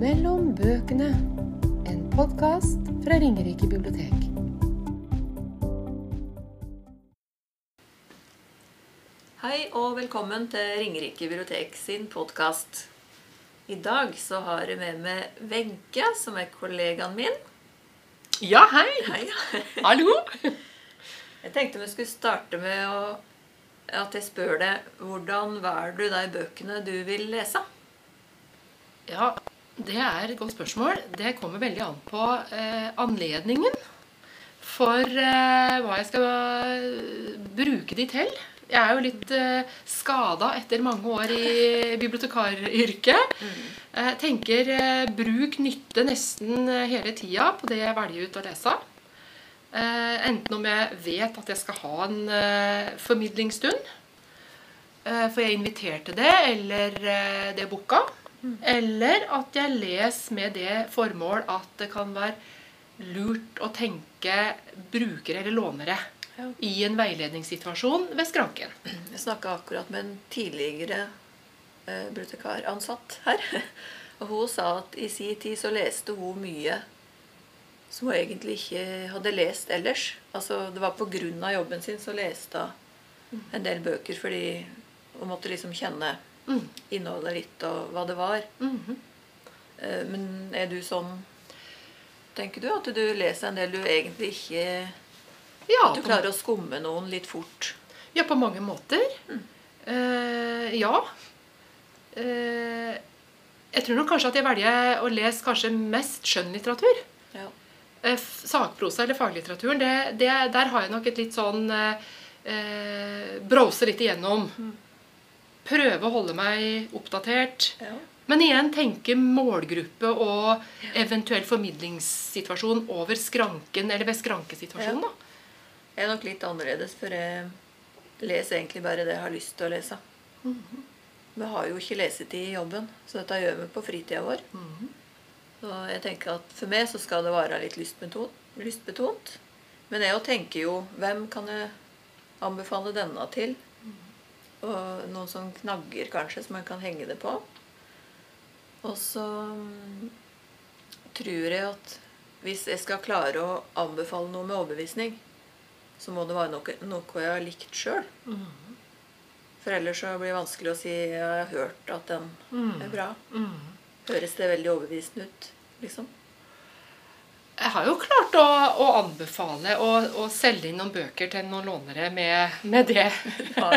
Mellom bøkene. En podkast fra Ringerike bibliotek. Hei og velkommen til Ringerike bibliotek sin podkast. I dag så har jeg med meg Wenche, som er kollegaen min. Ja, hei! Hei. Hallo! Jeg tenkte vi skulle starte med å, at jeg spør deg hvordan velger du de bøkene du vil lese? Ja, det er et godt spørsmål. Det kommer veldig an på eh, anledningen for eh, hva jeg skal eh, bruke de til. Jeg er jo litt eh, skada etter mange år i bibliotekaryrket. Jeg tenker eh, bruk nytte nesten eh, hele tida på det jeg velger ut å lese. Eh, enten om jeg vet at jeg skal ha en eh, formidlingsstund, eh, for jeg inviterte det, eller eh, det er booka. Eller at jeg leser med det formål at det kan være lurt å tenke brukere eller lånere Ja. i en veiledningssituasjon ved skranken. Jeg snakka akkurat med en tidligere eh, brutekaransatt her. Og hun sa at i sin tid så leste hun mye som hun egentlig ikke hadde lest ellers. Altså Det var av jobben sin så leste hun en del bøker fordi hun måtte liksom kjenne Mm. innholdet litt og hva det var. Mhm. Eh, Men er du sånn Tenker du at du leser en del du egentlig ikke Ja, At du klarer å skumme noen litt fort? ja, på mange måter. Eh, ja. Uh, jeg tror nok kanskje at jeg velger å lese kanskje mest skjønnlitteratur. Ja. Uh, sakprosa eller faglitteraturen, det, det, der har jeg nok et litt sånn Browse litt igjennom. Prøve å holde meg oppdatert. ja. Men igjen tenke målgruppe og eventuell formidlingssituasjon over skranken eller ved skrankesituasjonen. da. Jeg er nok litt annerledes, for jeg leser egentlig bare det jeg har lyst til å lese. Vi har jo ikke lesetid i jobben, så dette gjør vi på fritida vår. Så jeg tenker at for meg så skal det være litt lystbetont. lystbetont. Men jeg tenker jo Hvem kan jeg anbefale denne til? Og noen sånne knagger kanskje som man kan henge det på. Og så mm, tror jeg at hvis jeg skal klare å anbefale noe med overbevisning, så må det være noe, noe jeg har likt sjøl. For ellers så blir det vanskelig å si jeg har hørt at den er bra. Høres det veldig overbevisende ut, liksom? Jeg har jo klart å, å anbefale å, selge inn noen bøker til noen lånere med, med det. Ja.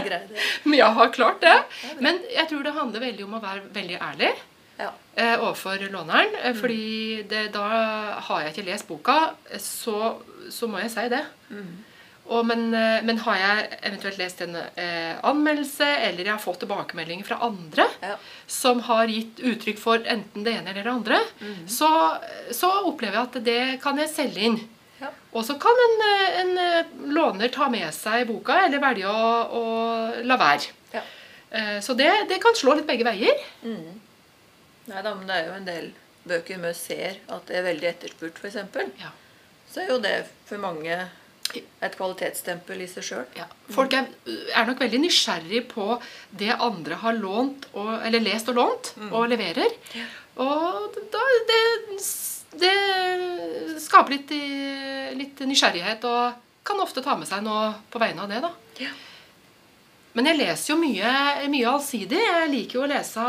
Men jeg har klart det. Men jeg tror det handler veldig om å være veldig ærlig Ja. eh, overfor låneren. Eh, fordi det, da har jeg ikke lest boka, så, så må jeg si det. Og, men, eh, men har jeg eventuelt lest en eh, anmeldelse, eller jeg har fått tilbakemeldinger fra andre Ja. som har gitt uttrykk for enten det ene eller det andre, så, så opplever jeg at det kan jeg selge inn. Ja. Og så kan en, eh, en eh, låner ta med seg boka, eller velge å, å la være. Ja. Eh, Så det, det kan slå litt begge veier. Mm. Nei da, men det er jo en del bøker vi ser at det er veldig etterspurt, f.eks. Ja. Så er jo det for mange et kvalitetsstempel i seg sjøl. Ja. Folk er, er nok veldig nysgjerrig på det andre har lånt, og, eller lest og lånt, og leverer. Og da, det, det skaper litt, litt nysgjerrighet, og kan ofte ta med seg noe på vegne av det. da. Ja. Men jeg leser jo mye, mye allsidig. Jeg liker jo å lese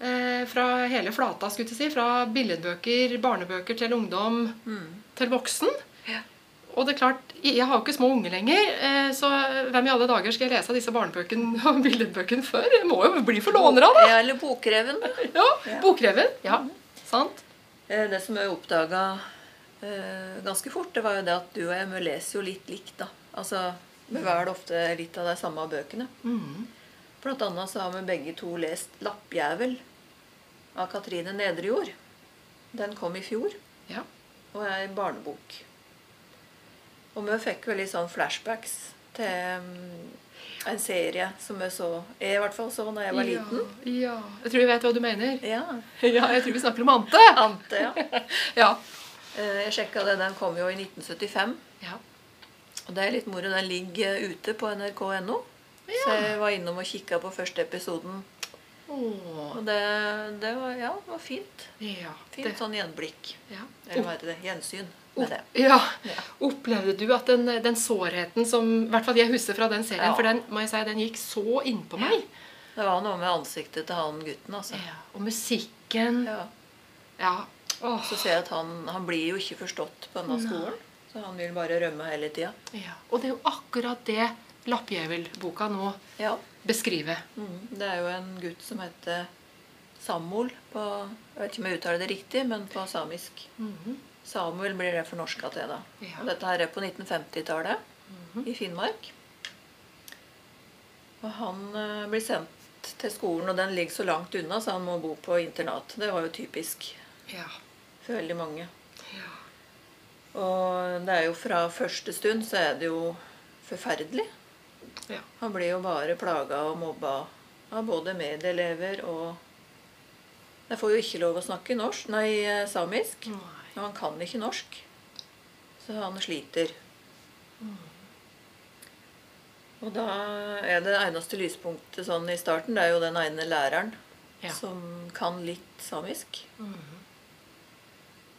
eh, fra hele flata, skulle jeg si. Fra billedbøker, barnebøker til ungdom, til voksen. Ja. Og det er klart, jeg har jo ikke små unger lenger, eh, så hvem i alle dager skal jeg lese disse barnebøkene og billedbøkene før? Jeg må jo bli forlåner av det! Ja, eller Bokreven. Ja, Ja. Bokreven. Ja, sant? Eh, Det som jeg oppdaga eh, ganske fort, det var jo det at du og jeg vi leser jo litt likt. da. Altså, Vi velger ofte litt av de samme bøkene. Mm. Blant annet så har vi begge to lest 'Lappjævel' av Katrine Nedrejord. Den kom i fjor Ja. og er en barnebok. Og vi fikk veldig sånn flashbacks til mm, en serie som vi så Jeg i hvert fall så da jeg var liten. Ja, ja. Jeg tror jeg vet hva du mener. Ja. Ja, jeg tror vi snakker om Ante. Ante, ja. Ja. Eh, Jeg sjekka det. Den kom jo i 1975. ja. Og det er litt moro. Den ligger ute på nrk.no. Ja. Så jeg var innom og kikka på første episoden Åh, Og det, det var, ja, var fint. ja. Fint det- sånn gjenblikk. ja. Eller hva heter det? Gjensyn med det. Ja. Ja. Opplevde du at den, den sårheten som I hvert fall jeg husker fra den serien, for den må jeg si, den gikk så innpå meg. Det var noe med ansiktet til han gutten, altså. Ja. Og musikken. Ja. Ja. Åh. Så ser jeg at han, han blir jo ikke forstått på denne skolen. Så han vil bare rømme hele tida. ja. Og det er jo akkurat det Lappjævel-boka nå Ja. beskriver. Mm. Det er jo en gutt som heter Samol på Jeg vet ikke om jeg uttaler det riktig, men på samisk. Mhm. Samuel blir det fornorska til, da. Ja. Og dette her er på 1950-tallet i Finnmark. Og han eh, blir sendt til skolen, og den ligger så langt unna, så han må bo på internat. Det var jo typisk Ja. for veldig mange. ja. Og det er jo fra første stund så er det jo forferdelig. Ja. Han blir jo bare plaga og mobba av både medelever og Jeg får jo ikke lov å snakke norsk, nei, eh, samisk. Nei. Og han kan ikke norsk. Så han sliter. Og da er det eneste lyspunktet sånn i starten, det er jo den ene læreren Ja. som kan litt samisk. Mhm.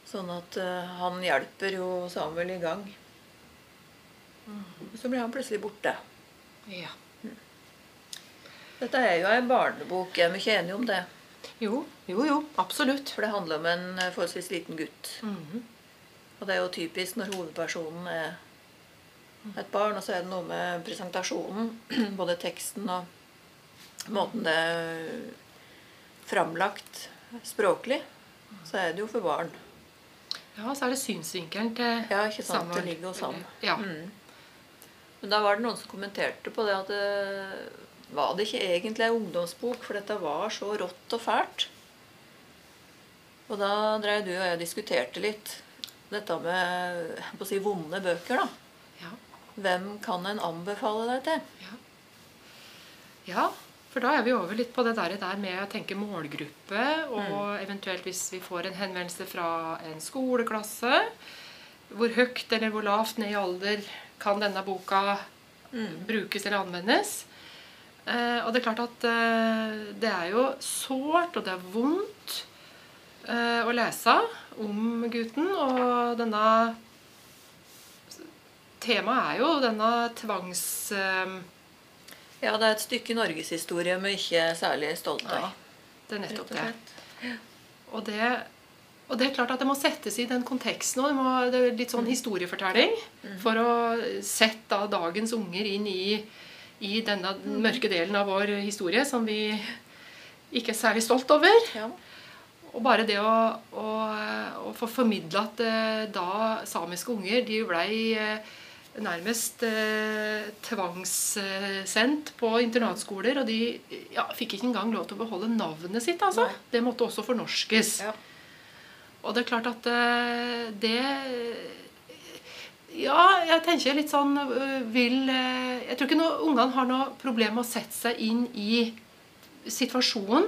Sånn at uh, han hjelper jo Samuel i gang. Og så blir han plutselig borte. Ja. Dette er jo ei barnebok. Er vi ikke enige om det? Jo, jo, jo. Absolutt. For det handler om en eh, forholdsvis liten gutt. Mhm. Og det er jo typisk når hovedpersonen er et barn, og så er det noe med presentasjonen, både teksten og måten det er framlagt språklig, så er det jo for barn. Ja, så er det synsvinkelen til Ja, ikke sant? Det ligger hos han. Ja. Mm. Men da var det noen som kommenterte på det at det, var det ikke egentlig ei ungdomsbok, for dette var så rått og fælt. Og da dreiv du og jeg og diskuterte litt dette med på å si, vonde bøker. da. Ja. Hvem kan en anbefale deg til? Ja. ja, for da er vi over litt på det der, der med å tenke målgruppe, og eventuelt hvis vi får en henvendelse fra en skoleklasse, hvor høyt eller hvor lavt ned i alder kan denne boka brukes eller anvendes. Eh, og det er klart at eh, det er jo sårt, og det er vondt eh, å lese om gutten, og denne Temaet er jo denne tvangs... Ja, det er et stykke norgeshistorie vi ikke er særlig stolte Ja, av. det er nettopp det. Og det, og det er klart at det må settes i den konteksten òg. Det, det er litt sånn historiefortelling. For å sette da dagens unger inn i, i denne mørke delen av vår historie som vi ikke er særlig stolt over. Ja. Og bare det å, å, å få formidla at eh, da samiske unger de blei eh, nærmest eh, tvangssendt på internatskoler, og de ja, fikk ikke engang lov til å beholde navnet sitt. altså. Nei. Det måtte også fornorskes. Ja. Og det er klart at eh, det Ja, jeg tenker litt sånn øh, vil eh, Jeg tror ikke noe, ungene har noe problem med å sette seg inn i situasjonen.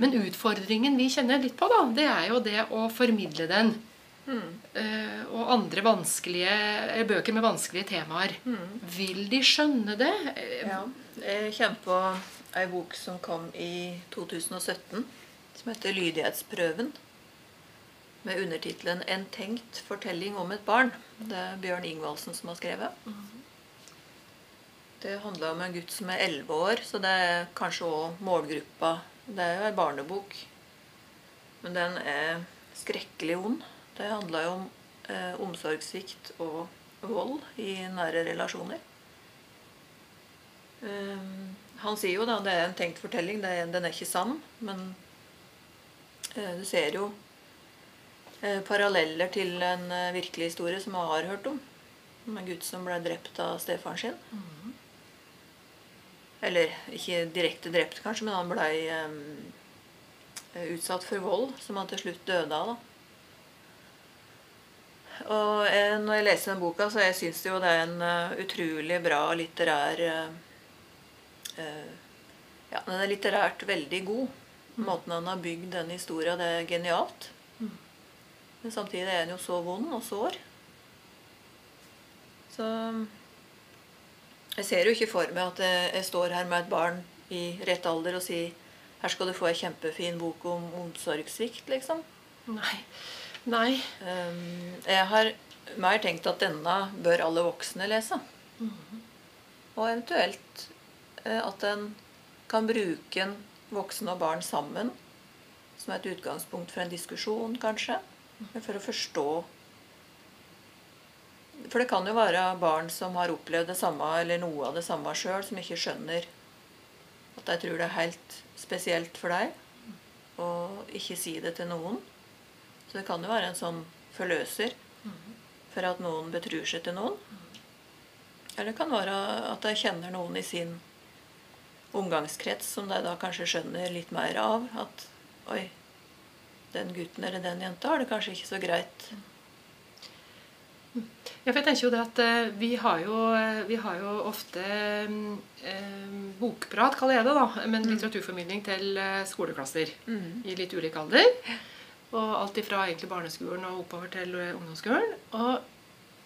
Men utfordringen vi kjenner litt på, da, det er jo det å formidle den. Eh, og andre vanskelige bøker med vanskelige temaer. Vil de skjønne det? Ja. Jeg kjenner på ei bok som kom i 2017, som heter 'Lydighetsprøven'. Med undertittelen 'En tenkt fortelling om et barn'. Det er Bjørn Ingvaldsen som har skrevet. Det handler om en gutt som er 11 år, så det er kanskje òg målgruppa. Det er jo ei barnebok. Men den er skrekkelig ond. Det handler jo om eh, omsorgssvikt og vold i nære relasjoner. Um, han sier jo da det er en tenkt fortelling, det den er ikke sann. Men eh, du ser jo paralleller til en eh, virkelig historie som jeg har hørt om. Om en gutt som ble drept av stefaren sin. Eller ikke direkte drept, kanskje, men han ble utsatt for vold, som han til slutt døde av. da. Og jeg, når jeg leser den boka, så jeg syns jo det er en uh, utrolig bra litterær uh, eh, Ja, den er litterært veldig god. Måten han har bygd den historia, det er genialt. Men samtidig er den jo så vond og sår. Så jeg ser jo ikke for meg at jeg, står her med et barn i rett alder og sier her skal du få ei kjempefin bok om omsorgssvikt, liksom. Nei. Nei. Um, jeg har mer tenkt at denne bør alle voksne lese. Og eventuelt eh, at en kan bruke en voksen og barn sammen som et utgangspunkt for en diskusjon, kanskje. For å forstå For det kan jo være barn som har opplevd det samme eller noe av det samme sjøl, som ikke skjønner at de tror det er helt spesielt for deg, og ikke si det til noen. Så det kan jo være en sånn forløser for at noen betrur seg til noen. Eller det kan være at de kjenner noen i sin omgangskrets som de da kanskje skjønner litt mer av. At oi, den gutten eller den jenta har det kanskje ikke så greit. Ja, for jeg tenker jo det at eh, vi har jo, eh, vi har jo ofte eh, bokprat, kaller jeg det, da, men litteraturformidling til skoleklasser skoleklasser i litt ulik alder. Og alt ifra egentlig barneskolen og oppover til eh, ungdomsskolen. Og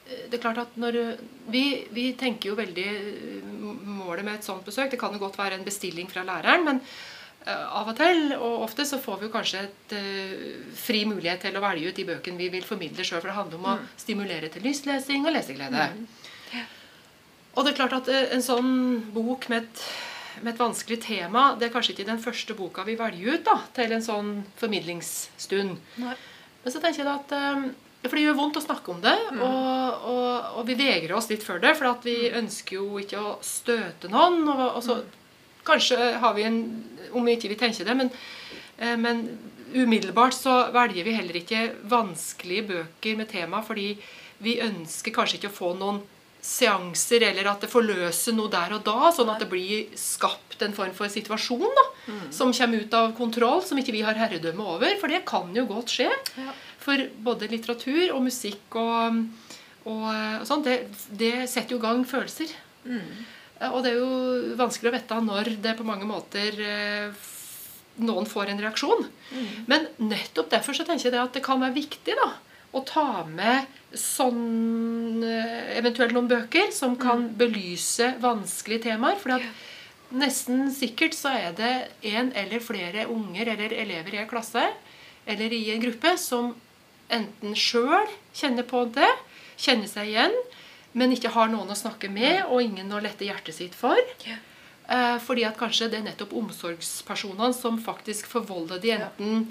eh, det er klart at når eh, vi, vi tenker jo veldig eh, Målet med et sånt besøk Det kan jo godt være en bestilling fra læreren, men eh, av og til, og ofte, så får vi jo kanskje et uh, fri mulighet til å velge ut de bøkene vi vil formidle sjøl. For det handler om å stimulere til lystlesing og leseglede. Og det er klart at uh, en sånn bok med et, med et vanskelig tema, det er kanskje ikke den første boka vi velger ut da, til en sånn formidlingsstund. Nei. Men så tenker jeg da at eh, For det gjør vondt å snakke om det, og, og, og vi vegrer oss litt for det. For at vi ønsker jo ikke å støte noen. Og, og så kanskje har vi en Om vi ikke vil tenke det, men, eh, men umiddelbart så velger vi heller ikke vanskelige bøker med tema fordi vi ønsker kanskje ikke å få noen seanser, eller at det forløser noe der og da, sånn at det blir skapt en form for situasjon da, som kommer ut av kontroll, som ikke vi har herredømme over. For det kan jo godt skje. Ja. For både litteratur og musikk og, og, og sånn, det, det setter jo i gang følelser. Eh, Og det er jo vanskelig å vite når det på mange måter eh, noen får en reaksjon. Men nettopp derfor så tenker jeg det at det kan være viktig da, å ta med sånn, eh, eventuelt noen bøker som kan belyse vanskelige temaer. For nesten sikkert så er det en eller flere unger eller elever i en klasse eller i en gruppe som enten sjøl kjenner på det, kjenner seg igjen, men ikke har noen å snakke med og ingen å lette hjertet sitt for. Eh, fordi at kanskje det er nettopp omsorgspersonene som faktisk forvolder de enten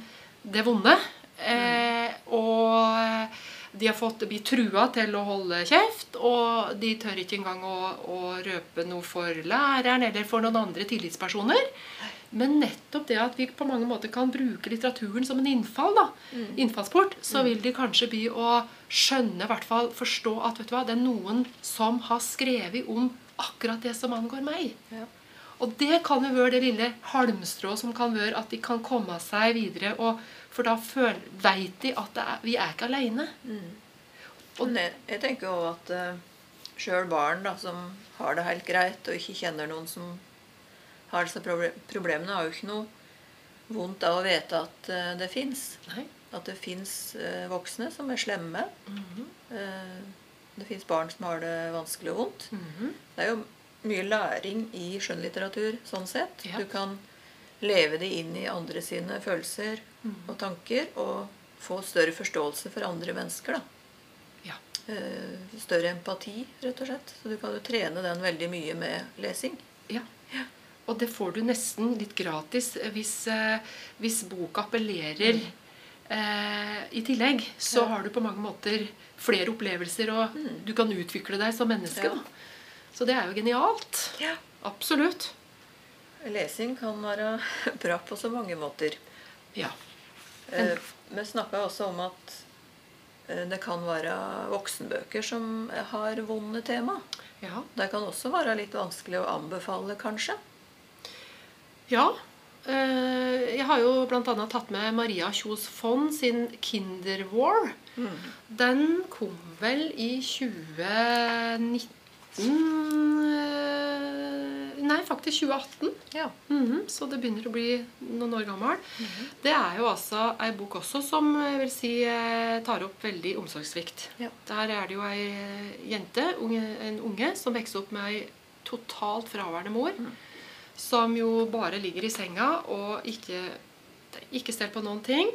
det vonde, mm. og de har fått bli trua til å holde kjeft, og de tør ikke engang å, å røpe noe for læreren eller for noen andre tillitspersoner. Men nettopp det at vi på mange måter kan bruke litteraturen som en innfall, da, innfallsport, så vil de kanskje bli å skjønne, i hvert fall forstå at vet du hva, det er noen som har skrevet om akkurat det som angår meg. Ja. Og det kan jo være det lille halmstrået som kan være at de kan komme seg videre. Og, for da veit de at er, vi er ikke alene. Og det, jeg tenker òg at uh, sjøl barn da, som har det helt greit, og ikke kjenner noen som har disse proble problemene, har jo ikke noe vondt av å vite at uh, det fins. At det fins voksne som er slemme. Eh, det fins barn som har det vanskelig og vondt. Det er jo mye læring i skjønnlitteratur sånn sett. Ja. Du kan leve det inn i andre sine følelser og tanker, og få større forståelse for andre mennesker. da. Ja. Eh, større empati, rett og slett. Så du kan jo trene den veldig mye med lesing. Ja. Og det får du nesten litt gratis hvis, eh, hvis boka appellerer eh, i tillegg. Så Ja. har du på mange måter flere opplevelser, og du kan utvikle deg som menneske. Ja. Da. Så det er jo genialt. Absolutt. Lesing kan være bra på så mange måter. Ja. Eh, Vi snakka også om at eh, det kan være voksenbøker som har vonde tema. Ja. Det kan også være litt vanskelig å anbefale, kanskje. ja. Eh, Jeg har jo bl.a. tatt med Maria Kjos Fond sin 'Kinderwar'. Den kom vel i 2019 eh, Nei, faktisk 2018. Ja. Mhm, så det begynner å bli noen år gammel. Det er jo altså ei bok også som jeg vil si eh, tar opp veldig omsorgssvikt. Ja. Der er det jo ei jente, unge, en unge, som vokser opp med ei totalt fraværende mor. som jo bare ligger i senga og ikke, ikke stell på noen ting.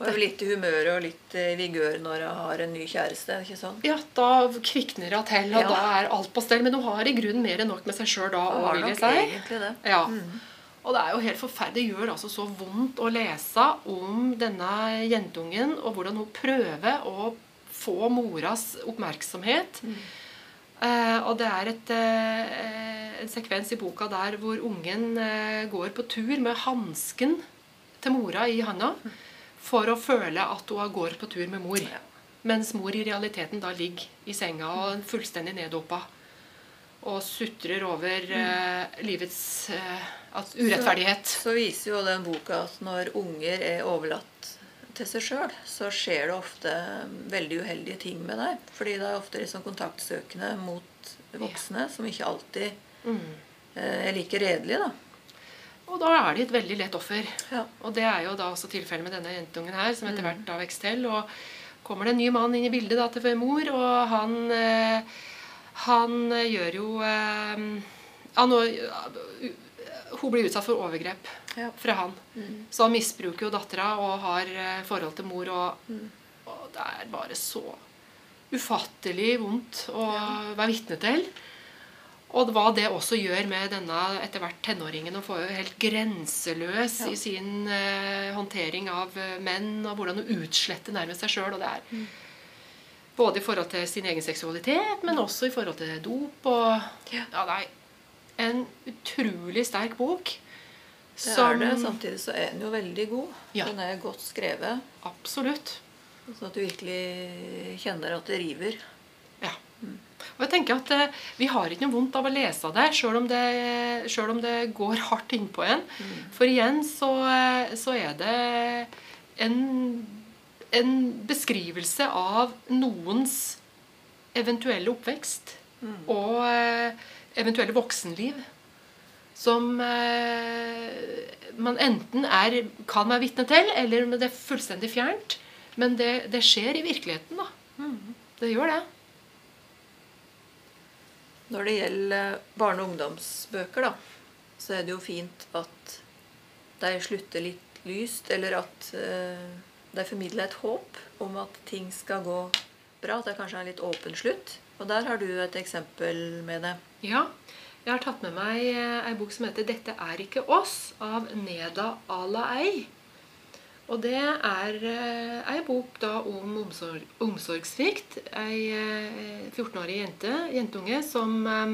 Og er litt i humøret og litt i vigør når hun har en ny kjæreste. ikke sant? Ja, da kvikner hun til, og Ja. da er alt på stell. Men hun har i grunnen mer enn nok med seg sjøl da. Og har nok seg. egentlig det. Ja. Mm. Og det er jo helt forferdelig. Det gjør altså så vondt å lese om denne jentungen, og hvordan hun prøver å få moras oppmerksomhet. Mm. Uh, og det er et, uh, en sekvens i boka der hvor ungen uh, går på tur med hansken til mora i handa for å føle at hun går på tur med mor. Ja. Mens mor i realiteten da ligger i senga og fullstendig neddopa. Og sutrer over eh, livets eh, at urettferdighet. Så viser jo den boka at når unger er overlatt til seg sjøl, så skjer det ofte veldig uheldige ting med deg. Fordi det er ofte liksom kontaktsøkende mot voksne som ikke alltid Mm. eh, er like redelige. da. Og da er de et veldig lett offer. Ja. Og det er jo da også tilfellet med denne jentungen her, som etter hvert da vokser til. Og kommer det en ny mann inn i bildet da til mor, og han eh, Han eh, gjør jo eh, ja, Hun blir utsatt for overgrep Ja. fra han. Mm. Så han misbruker jo dattera og har forhold til mor, og, Mm. og det er bare så ufattelig vondt å være vitne til. Og hva det også gjør med denne etter hvert tenåringen. Hun får jo helt grenseløs Ja. i sin eh, håndtering av eh, menn, og hvordan hun utsletter nærmest seg sjøl. Mm. både i forhold til sin egen seksualitet, men også i forhold til dop. Og Ja. ja, det er en utrolig sterk bok. Det er det. Samtidig så er den jo veldig god. Ja. Den er godt skrevet, Absolutt. sånn at du virkelig kjenner at det river. Og jeg tenker at eh, Vi har ikke noe vondt av å lese det, sjøl om, om det går hardt innpå en. For igjen så, eh, så er det en, en beskrivelse av noens eventuelle oppvekst og eh, eventuelle voksenliv. Som eh, man enten er, kan være vitne til, eller om det er fullstendig fjernt. Men det, det skjer i virkeligheten, da. Det gjør det. Når det gjelder barne- og ungdomsbøker, da, så er det jo fint at de slutter litt lyst, eller at eh, de formidler et håp om at ting skal gå bra. At det kanskje er en litt åpen slutt. Og der har du et eksempel med det. Ja, jeg har tatt med meg eh, ei bok som heter 'Dette er ikke oss' av Neda Alaei. Og det er eh, ei bok da om omsorg, omsorgssvikt. Ei eh, 14-årig jente, jentunge som eh,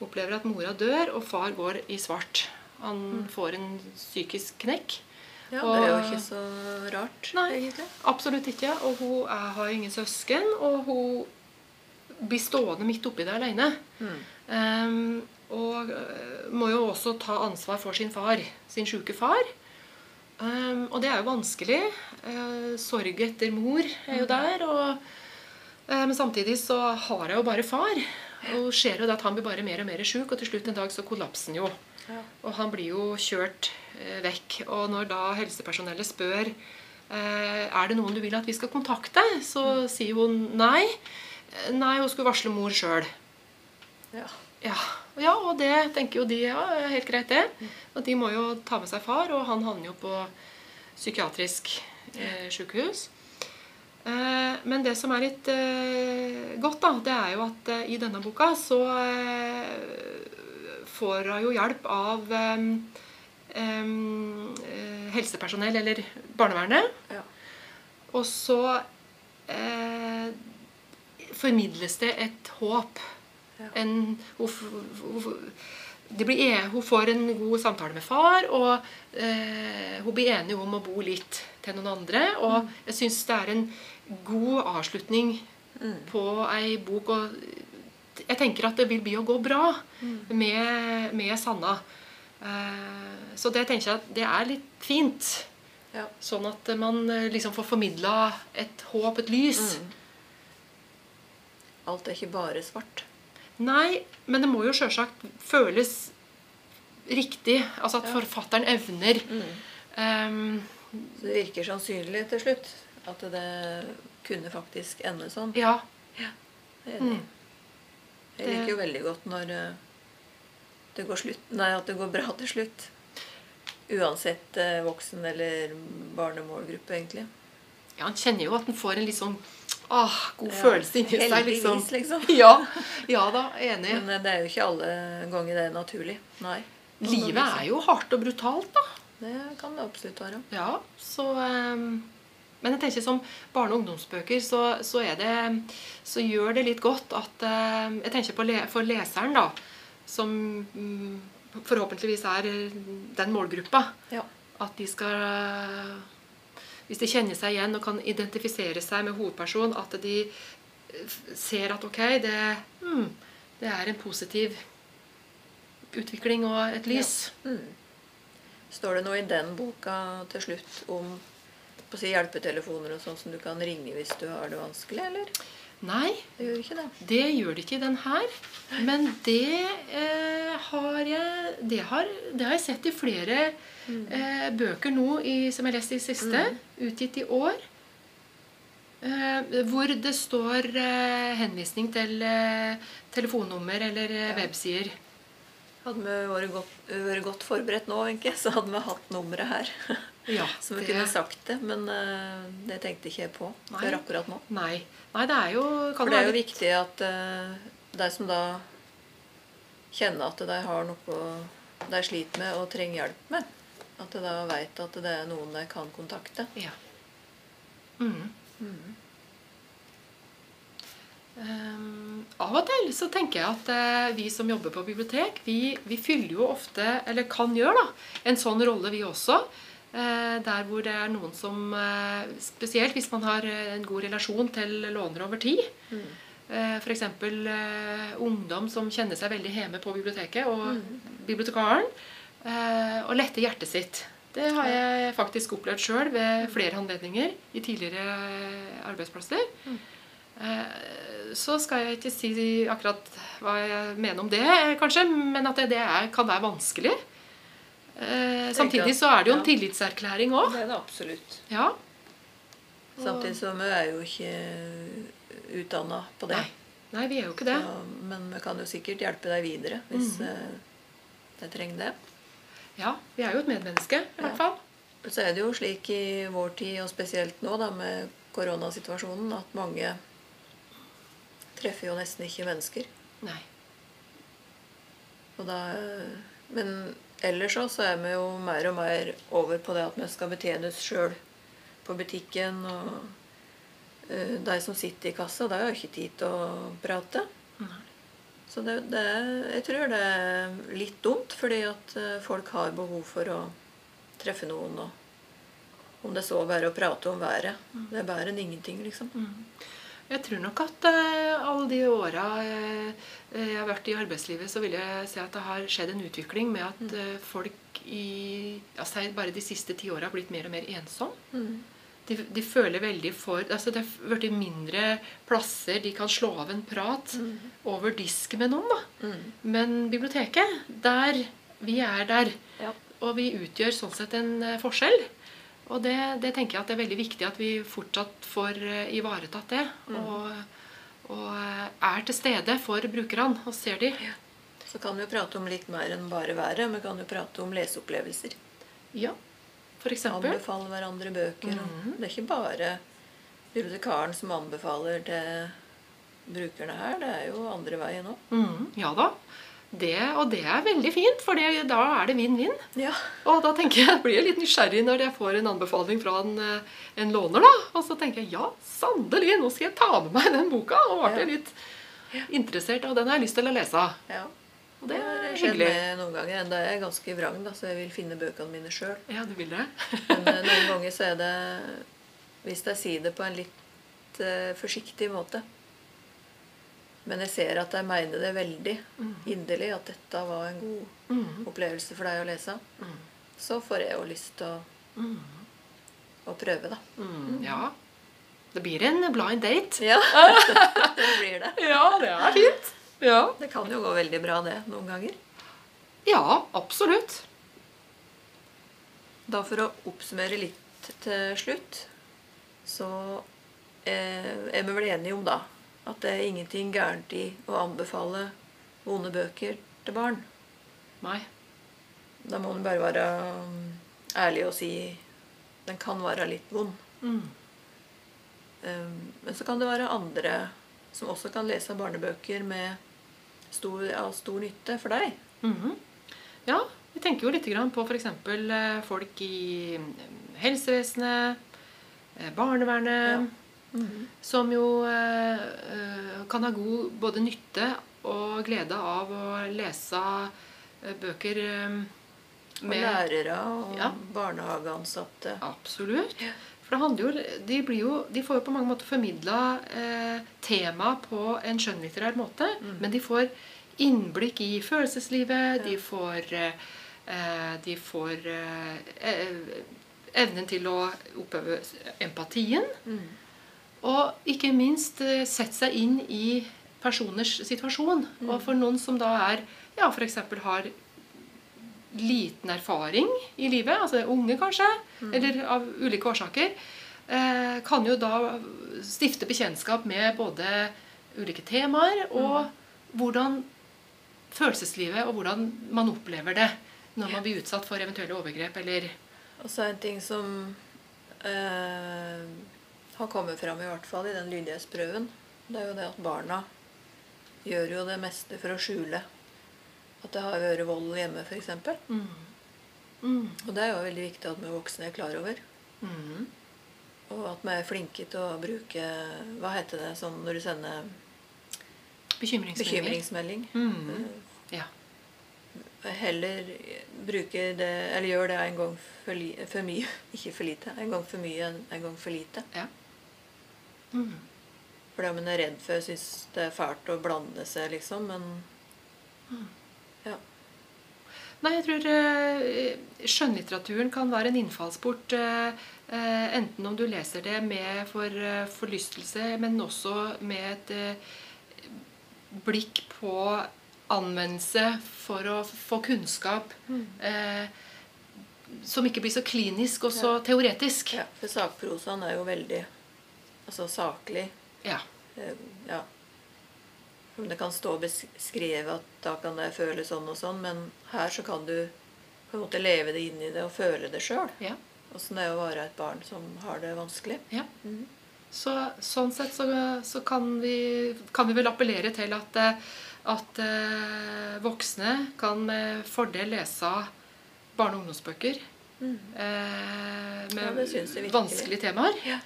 opplever at mora dør, og far går i svart. Han får en psykisk knekk. Ja, Og- Det er jo ikke så rart, Nei. egentlig. Absolutt ikke. Og hun er, har ingen søsken, og hun blir stående midt oppi det alene. Mm. Um, og må jo også ta ansvar for sin far, sin sjuke far. Ehm, og det er jo vanskelig. Uh, sorg etter mor er jo der. Og, uh, men samtidig så har jeg jo bare far. Og skjer jo det at han blir bare mer og mer sjuk, og til slutt en dag så kollapser han jo. Ja. Og han blir jo kjørt uh, vekk. Og når da helsepersonellet spør er det noen du vil at vi skal kontakte, så sier hun nei. Nei, hun skulle varsle mor sjøl. Ja. Ja. Ja, og det tenker jo de ja, er helt greit, det. Og de må jo ta med seg far, og han havner jo på psykiatrisk eh, sykehus. Eh, men det som er litt eh, godt, da, det er jo at eh, i denne boka så eh, får hun jo hjelp av eh, eh, helsepersonell, eller barnevernet. Ja. Og så eh, formidles det et håp. En, hun, hun, blir, hun får en god samtale med far, og eh, hun blir enig om å bo litt til noen andre. Og jeg syns det er en god avslutning Mm. på ei bok. Og jeg tenker at det vil bli å gå bra med, med Sanna. Eh, så det tenker jeg at det er litt fint. Ja. Sånn at man eh, liksom får formidla et håp, et lys. Mm. Alt er ikke bare svart. Nei, men det må jo sjølsagt føles riktig. Altså at Ja. forfatteren evner Mm. Um, Så det virker sannsynlig til slutt at det kunne faktisk ende sånn. Ja. Jeg er enig. Mm. Jeg liker jo veldig godt når, eh, det går, slutt, nei, at det går bra til slutt. Uansett eh, voksen- eller barnemålgruppe, egentlig. Ja, Han kjenner jo at han får en litt sånn ah, god Ja, følelse inni seg. liksom. liksom. Ja, ja da, enig. Men eh, det er jo ikke alle ganger det er naturlig. Nei. Livet er jo hardt og brutalt, da. Det kan det absolutt være. Ja, så Um Men jeg tenker som barne- og ungdomsbøker, så, så, er det, så gjør det litt godt at eh, Jeg tenker på le, for leseren, da, som mm, forhåpentligvis er den målgruppa, Ja. at de skal Hvis de kjenner seg igjen og kan identifisere seg med hovedpersonen, at de eh, ser at ok, det, mm, det er en positiv utvikling og et lys. Står det noe i den boka til slutt om si, hjelpetelefoner og sånn som du kan ringe hvis du har det vanskelig, eller? Nei, Det gjør ikke det. Det gjør det ikke i den her. Men det, eh, har jeg, det, har, det har jeg sett i flere eh, bøker nå i, som jeg har lest i siste, utgitt i år. Eh, hvor det står eh, henvisning til eh, telefonnummer eller ja. websider. Hadde vi vært godt, vært godt forberedt nå, Wenche, så hadde vi hatt nummeret her. Ja, Så vi det- kunne sagt det, men uh, det tenkte ikke jeg på Nei. før akkurat nå. Nei. Nei, det er jo kan For det er jo litt... viktig at uh, de som da kjenner at de har noe de sliter med og trenger hjelp med, at de da vet at det er noen de kan kontakte. Ja. Mm. Um, av og til så tenker jeg at eh, vi som jobber på bibliotek, vi, vi fyller jo ofte, eller kan gjøre, da, en sånn rolle vi også. Eh, der hvor det er noen som eh, Spesielt hvis man har eh, en god relasjon til lånere over tid. Mm. Eh, F.eks. Eh, ungdom som kjenner seg veldig hjemme på biblioteket, og bibliotekaren. Eh, og lette hjertet sitt. Det har jeg faktisk opplevd sjøl ved flere anledninger i tidligere eh, arbeidsplasser. Eh, så skal jeg ikke si akkurat hva jeg mener om det, eh, kanskje, men at det, er, kan være vanskelig. Eh, samtidig så er det jo en tillitserklæring òg. Det er det absolutt. Ja. Samtidig så vi er jo ikke utdanna på det. Nei. Nei, vi er jo ikke det. Så, men vi kan jo sikkert hjelpe deg videre hvis mm. de trenger det. Ja, Vi er jo et medmenneske, i hvert fall. Så er det jo slik i vår tid, og spesielt nå da med koronasituasjonen, at mange treffer jo nesten ikke mennesker. Nei. Og da, men ellers også, så er vi jo mer og mer over på det at vi skal betjenes sjøl på butikken. Og eh, de som sitter i kassa, de har jo ikke tid til å prate. Nei. Så det, det, jeg tror det er litt dumt, fordi at eh, folk har behov for å treffe noen. Og om det så bare å prate om været. Det er bedre enn ingenting, liksom. Jeg tror nok at uh, alle de åra uh, jeg har vært i arbeidslivet, så vil jeg si at det har skjedd en utvikling med at uh, folk i altså bare de siste ti åra har blitt mer og mer ensom. De, de føler veldig for altså Det har blitt mindre plasser de kan slå av en prat over disk med noen. da. Men biblioteket, der vi er der. Ja. Og vi utgjør sånn sett en forskjell. Og det, det tenker jeg at det er veldig viktig at vi fortsatt får eh, ivaretatt det. Og, og eh, er til stede for brukerne og ser de. Så kan vi jo prate om litt mer enn bare været. Vi kan jo prate om leseopplevelser. Ja, for eksempel. Anbefale hverandre bøker. og Det er ikke bare bibliotekaren som anbefaler til brukerne her. Det er jo andre veien òg. Mhm, ja da. Det, og det er veldig fint, for det, da er det vinn-vinn. Ja. Og da tenker jeg, blir jeg litt nysgjerrig når jeg får en anbefaling fra en, eh, en låner. da. Og så tenker jeg ja, sannelig, nå skal jeg ta med meg den boka. Og ble Ja. litt interessert, og den har jeg lyst til å lese. ja. Og det er hyggelig. med noen ganger. Enda jeg er ganske vrang, da, så jeg vil finne bøkene mine sjøl. Ja, du vil det? Men eh, noen ganger så er det Hvis jeg sier det på en litt uh, forsiktig måte Men jeg ser at jeg mener det veldig inderlig, at dette var en god mm. opplevelse for deg å lese, så får jeg jo lyst til å, å prøve, da. Mm, ja. Det blir en blind date. Ja, det blir det. Ja, det er fint. Ja, Det kan jo gå veldig bra, det, noen ganger. ja absolutt. Da for å oppsummere litt til slutt, så eh, er vi vel enige om da at det er ingenting gærent i å anbefale vonde bøker til barn. Nei. Da må du bare være um, ærlig og si den kan være litt vond. Mm. Um, Men så kan det være andre som også kan lese barnebøker med stor, av stor nytte for deg. Mhm. Ja, vi tenker jo litt på f.eks. folk i helsevesenet, helsevesenet, eh, barnevernet, som jo eh, kan ha god både nytte og glede av å lese eh, bøker eh, Og lærere og Ja. barnehageansatte. Absolutt. For jo, de, blir jo, de får jo på mange måter formidla eh, tema på en skjønnlitterær måte. Men de får innblikk i følelseslivet. De får, eh, de får eh, eh, evnen til å oppøve empatien. Mm. Og ikke minst eh, sette seg inn i personers situasjon. Og for noen som da er ja, f.eks. har liten erfaring i livet, altså unge kanskje, eller av ulike årsaker, eh, kan jo da stifte bekjentskap med både ulike temaer og hvordan følelseslivet og hvordan man opplever det når man blir utsatt for eventuelle overgrep eller Og så en ting som eh, har kommet fram, i hvert fall i den lydighetsprøven, det er jo det at barna gjør jo det meste for å skjule at det har vært vold hjemme, f.eks. mm. Mm. Og det er jo veldig viktig at vi voksne er klar over. Mm. Og at vi er flinke til å bruke Hva heter det sånn når du sender Bekymringsmelding. bekymringsmelding? Mm. Ja. Eh, Heller bruke det Eller gjør det en gang for, li, for mye. Ikke for lite. En gang for mye en gang for lite. ja. Mm. Fordi man er redd for Syns det er fælt å blande seg, liksom. Men ja. Nei, jeg tror eh, skjønnlitteraturen kan være en innfallsport. Eh, eh, enten om du leser det med for forlystelse, men også med et blikk på anvendelse for å få kunnskap. Eh, som ikke blir så klinisk og så teoretisk. ja. For sakprosaen er jo veldig altså saklig. Ja. Eh, Ja. Om det kan stå beskrevet at da kan jeg føle sånn og sånn, men her så kan du på en måte leve det inn i det og føle det sjøl. ja. Åssen det er å være et barn som har det vanskelig. ja. Mhm. Så, sånn sett så, så kan, vi, kan vi vel appellere til at, at eh, voksne kan med fordel lese barne- og ungdomsbøker mm. eh, med virkelig. vanskelige temaer. Ja.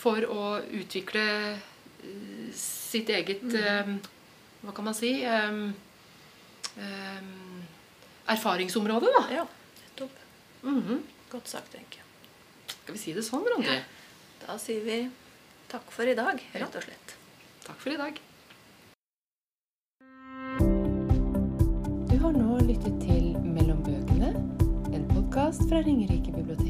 For å utvikle eh, sitt eget Mm. um, Hva kan man si um, um, Erfaringsområde, da. ja, nettopp. Mhm. Godt sagt, tenker jeg. Skal vi si det sånn, Randi? Da sier vi takk for i dag, rett og slett. Takk for i dag. Du har nå lyttet til Mellom bøkene, en podkast fra Ringerike bibliotek.